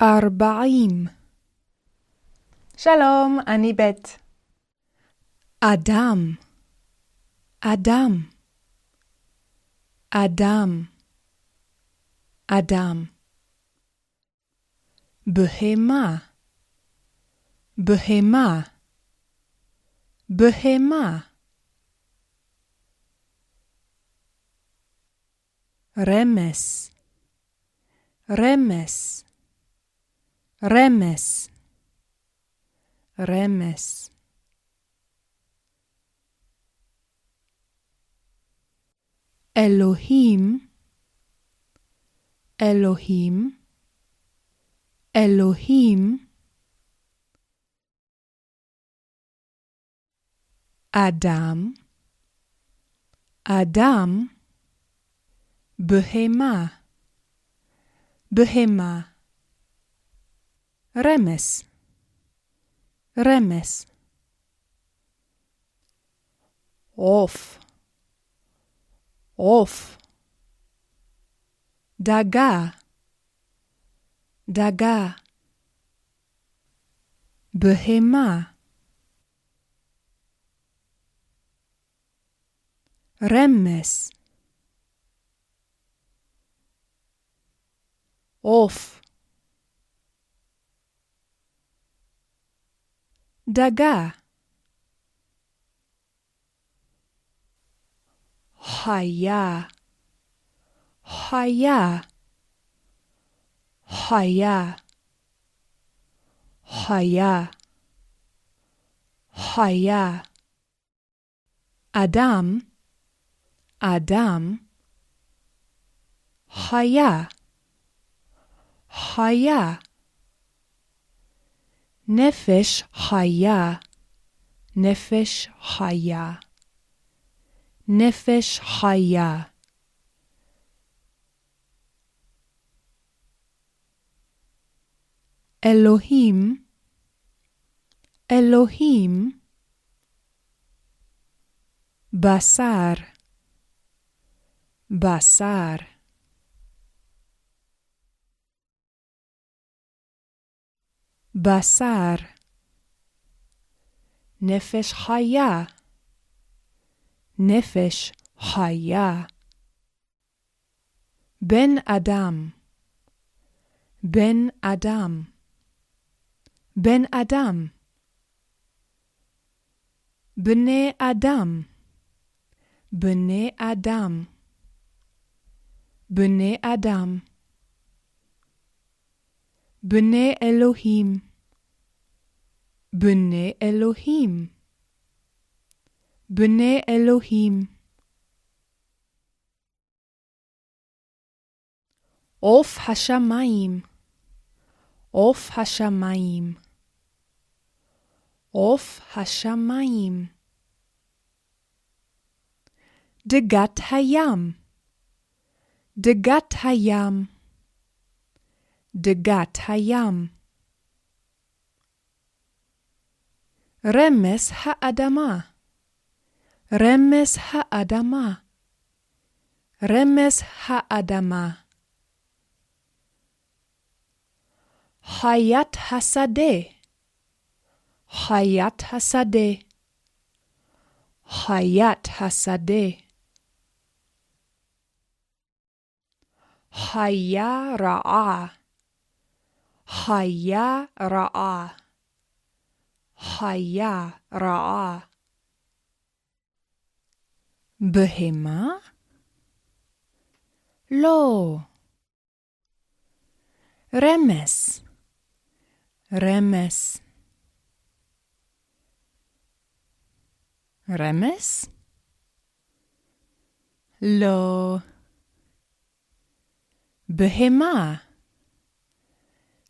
ארבעים. שלום, אני בית. אדם, אדם, אדם, אדם. בהמה, בהמה, בהמה. רמס, רמס, רמס, רמס. אלוהים, אלוהים, אלוהים, אדם, אדם, בהמה, בהמה, רמס, רמס, עוף, עוף, דגה, דגה, בהמה, רמס, עוף, דגה, חיה, חיה, חיה, חיה, חיה, אדם, אדם, חיה, חיה, נפש חיה, נפש חיה. נפש חיה. אלוהים, אלוהים, בשר, בשר. בשר, נפש חיה. נפש חיה. בן אדם, בן אדם, בן אדם. בני אדם, בני אדם, בני אדם. בני אלוהים, בני אלוהים. בני אלוהים. עוף השמיים, עוף השמיים, עוף השמיים. דגת הים, דגת הים, דגת הים. רמס האדמה, רמס האדמה, רמס האדמה. חיית השדה, חיית השדה, חיית השדה. חיה רעה, חיה רעה, חיה רעה. בהמה? לא. רמס, רמס. רמס? לא. בהמה,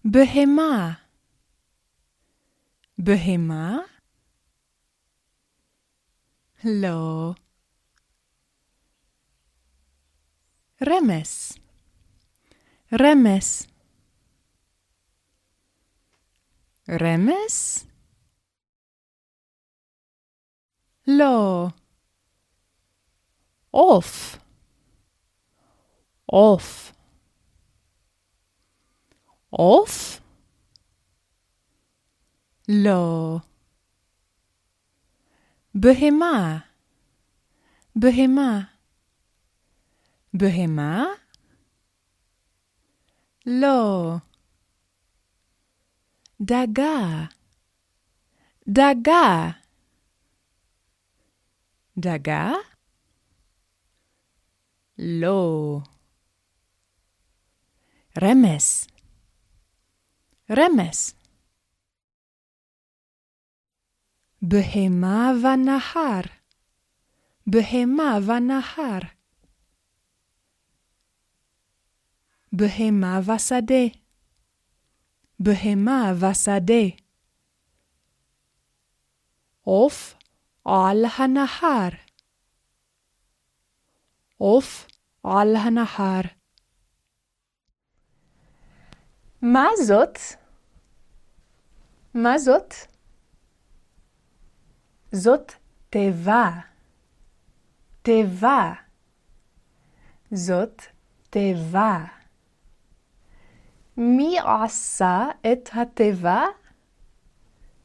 בהמה. בהמה? לא. רמס, רמס. רמס? לא. עוף, עוף, עוף? לא. בהמה, בהמה. בהמה? לא. דגה, דגה. דגה? לא. רמס, רמס. בהמה ונהר, בהמה ונהר. בהמה ושדה, בהמה ושדה. עוף על הנהר, עוף על הנהר. מה זאת? מה זאת? זאת תיבה. תיבה. זאת תיבה. מי עשה את התיבה?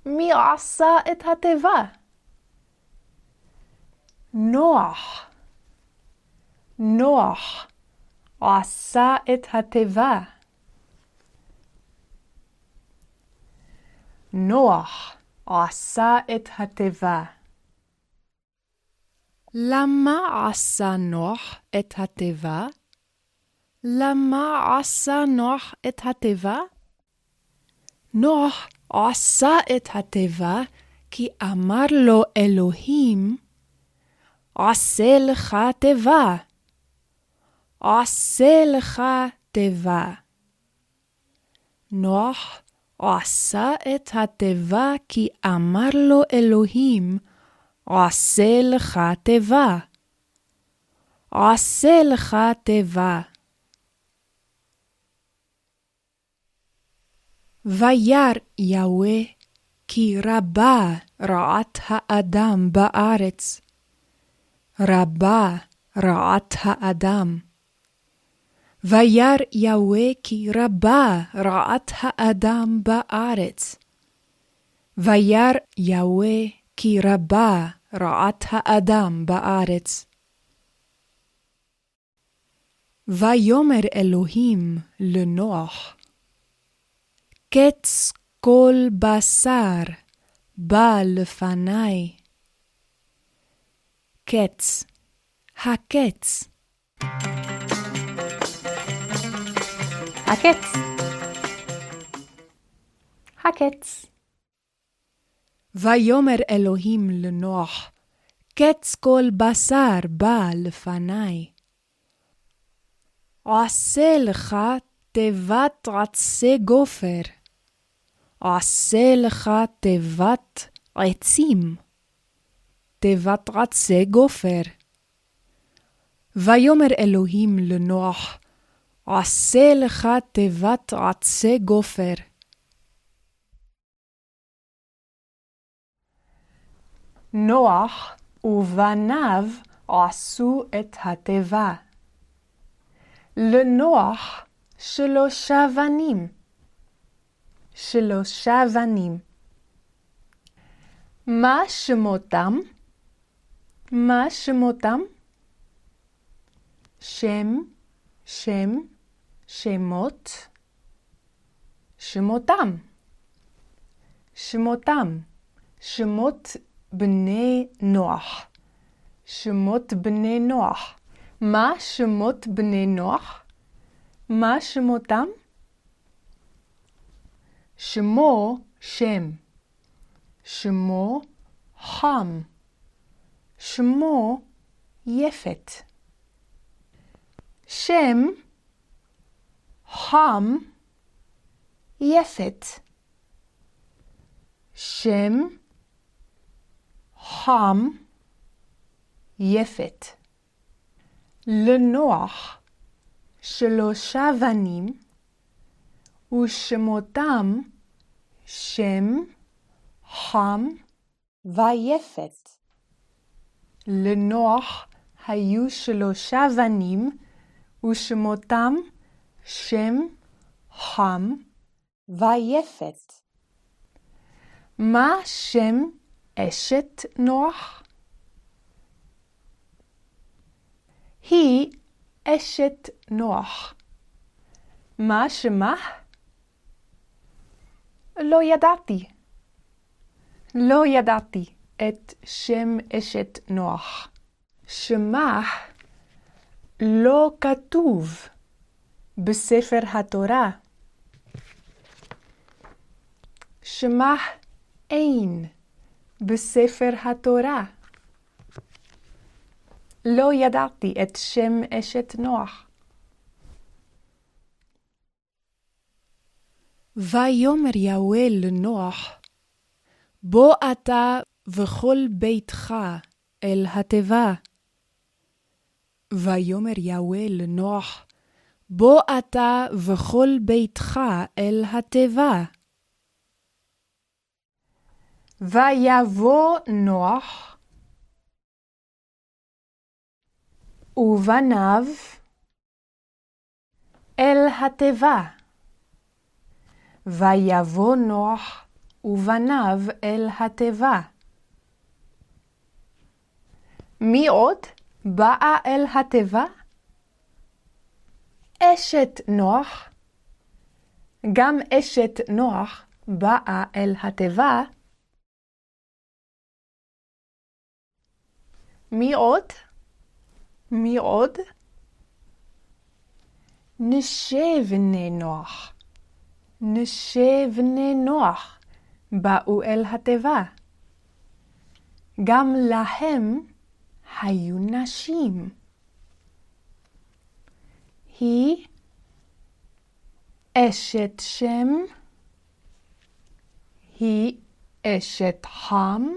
מי עשה את התיבה? נוח. נוח עשה את התיבה. נוח עשה את התיבה. למה עשה נוח את התיבה? למה עשה נוח את התיבה? נוח עשה את התיבה כי אמר לו אלוהים, עשה לך תיבה. עשה לך תיבה. נוח עשה את התיבה כי אמר לו אלוהים, עשה לך תיבה. עשה לך תיבה. וירא יהוה כי רבה רעת האדם בארץ. רבה רעת האדם. וירא יהוה כי רבה רעת האדם בארץ. וירא יהוה כי רבה רעת האדם בארץ. ויאמר אלוהים לנוח, קץ כל בשר בא לפניי. קץ, הקץ. הקץ. הקץ. ויאמר אלוהים לנוח, קץ כל בשר בא לפניי. עשה לך תיבת עצי גופר. עשה לך תיבת עצים. תיבת עצי גופר. ויאמר אלוהים לנוח, עשה לך תיבת עצי גופר. נוח ובניו עשו את התיבה. לנוח שלושה בנים. שלושה בנים. מה שמותם? מה שמותם? שם, שם, שמות, שמותם. שמותם. שמות בני נוח. שמות בני נוח. מה שמות בני נוח? מה שמותם? שמו שם. שמו חם. שמו יפת. שם חם יפת. שם חם יפת. לנוח שלושה בנים ושמותם שם, חם ויפת. לנוח היו שלושה בנים ושמותם שם, חם ויפת. מה שם אשת נוח? היא אשת נוח. מה שמה? לא ידעתי. לא ידעתי את שם אשת נוח. שמה לא כתוב בספר התורה. שמה אין בספר התורה. לא ידעתי את שם אשת נוח. ויאמר יהוה לנוח, בוא אתה וכל ביתך אל התיבה. ויאמר יהוה לנוח, בוא אתה וכל ביתך אל התיבה. ויבוא נוח ובניו אל התיבה. ויבוא נוח ובניו אל התיבה. מי עוד באה אל התיבה? אשת נוח. גם אשת נוח באה אל התיבה. מי עוד? מי עוד? נשי בני נוח. נשי בני נוח באו אל התיבה. גם להם היו נשים. היא אשת שם, היא אשת חם,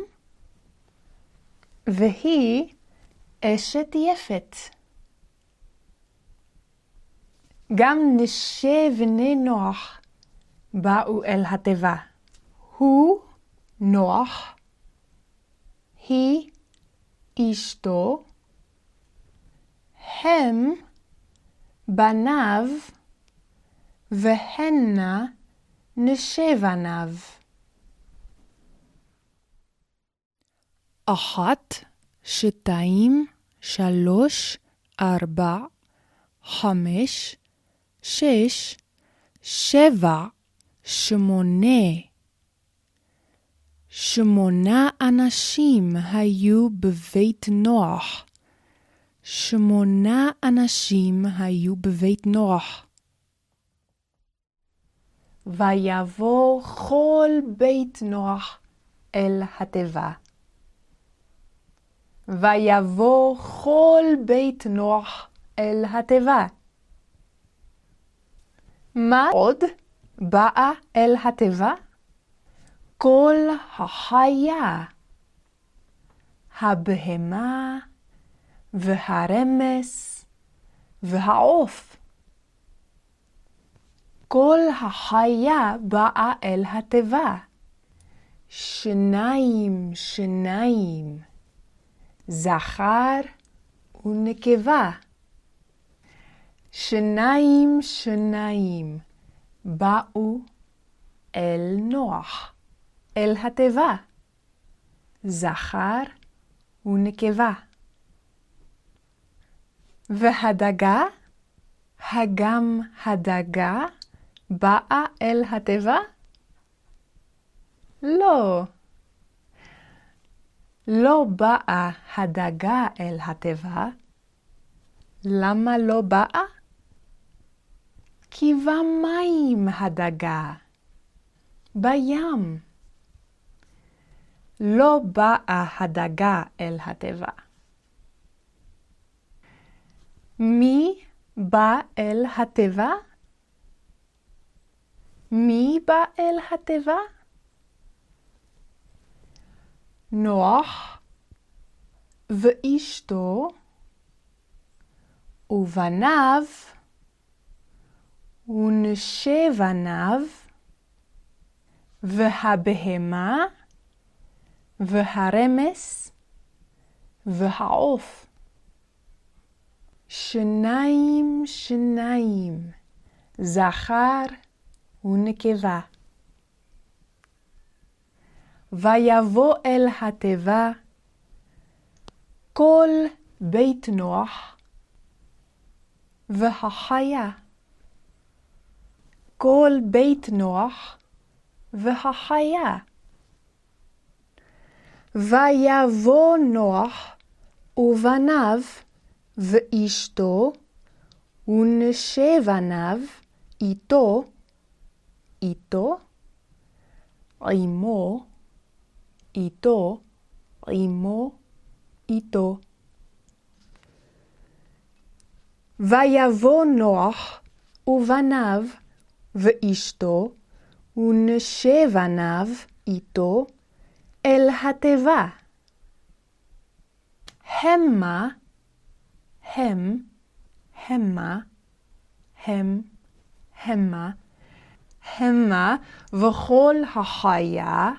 והיא אשת יפת. גם נשי בני נוח באו אל התיבה. הוא נוח, היא אשתו, הם בניו, והנה נשי בניו. אחת, שתיים, שלוש, ארבע, חמש, שש, שבע, שמונה. שמונה אנשים היו בבית נוח. שמונה אנשים היו בבית נוח. ויבוא כל בית נוח אל התיבה. ויבוא כל בית נוח אל התיבה. מה עוד באה אל התיבה? כל החיה, הבהמה והרמס והעוף. כל החיה באה אל התיבה. שניים, שניים, זכר ונקבה. שניים, שניים, באו אל נוח. אל התיבה, זכר ונקבה. והדגה, הגם הדגה, באה אל התיבה? לא. לא באה הדגה אל התיבה. למה לא באה? כי במים הדגה. בים. לא באה הדגה אל התיבה. מי בא אל התיבה? מי בא אל התיבה? נוח ואשתו ובניו ונשי בניו והבהמה והרמס והעוף. שניים שניים, זכר ונקבה. ויבוא אל התיבה כל בית נוח והחיה. כל בית נוח והחיה. ויבוא נוח ובניו ואשתו ונשי בניו איתו, איתו, עמו, איתו, עמו, איתו. ויבוא נוח ובניו ואשתו ונשי בניו איתו אל התיבה. המה, הם, המה, הם, המה, המה וכל החיה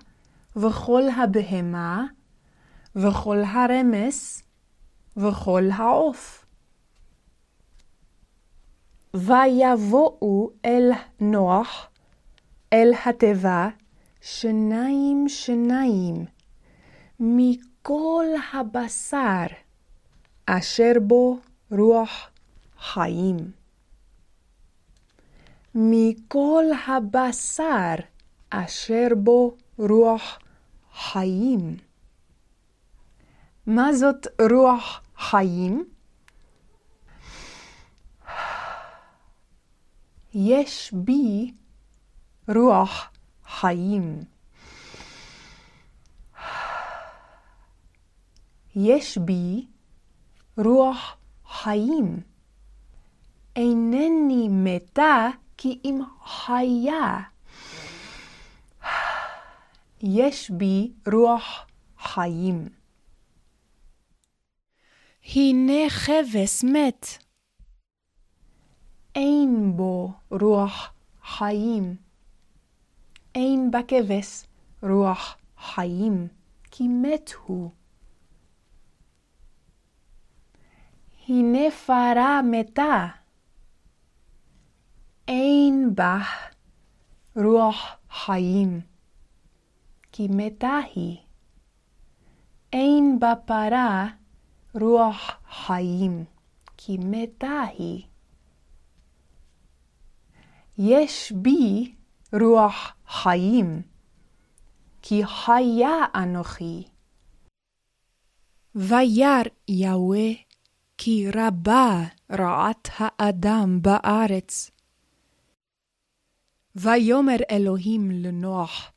וכל הבהמה וכל הרמס וכל העוף. ויבואו אל נוח, אל התיבה, שניים שניים, מכל הבשר, אשר בו רוח חיים. מכל הבשר, אשר בו רוח חיים. מה זאת רוח חיים? יש בי רוח חיים. יש בי רוח חיים. אינני מתה כי אם חיה. יש בי רוח חיים. הנה כבש מת. אין בו רוח חיים. אין בכבש רוח חיים, כי מת הוא. הנה פרה מתה. אין בה רוח חיים, כי מתה היא. אין בפרה רוח חיים, כי מתה היא. יש בי רוח חיים, כי חיה אנוכי. וירא יהוה כי רבה רעת האדם בארץ. ויאמר אלוהים לנוח,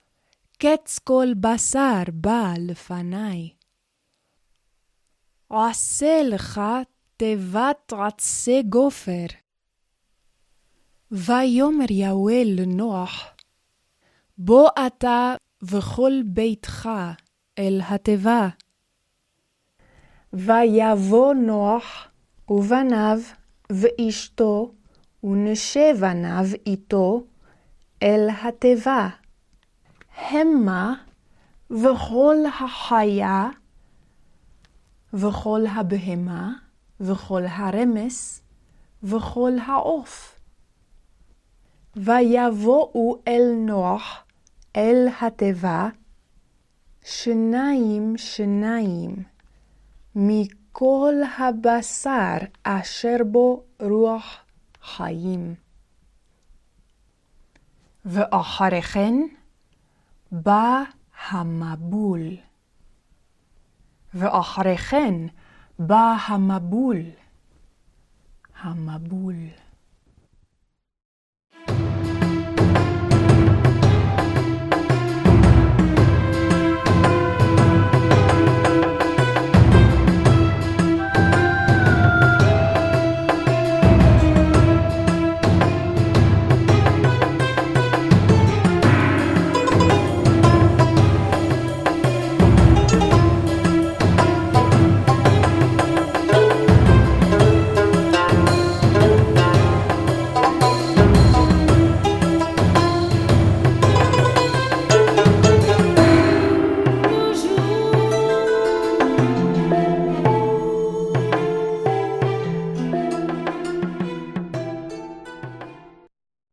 קץ כל בשר בא לפניי. עשה לך תיבת עצי גופר. ויאמר יהוה לנוח, בוא אתה וכל ביתך אל התיבה. ויבוא נוח ובניו ואשתו ונשי בניו איתו אל התיבה. המה וכל החיה וכל הבהמה וכל הרמס וכל העוף. ויבואו אל נוח אל התיבה שניים שניים מכל הבשר אשר בו רוח חיים. ואחרי כן בא המבול. ואחרי כן בא המבול. המבול.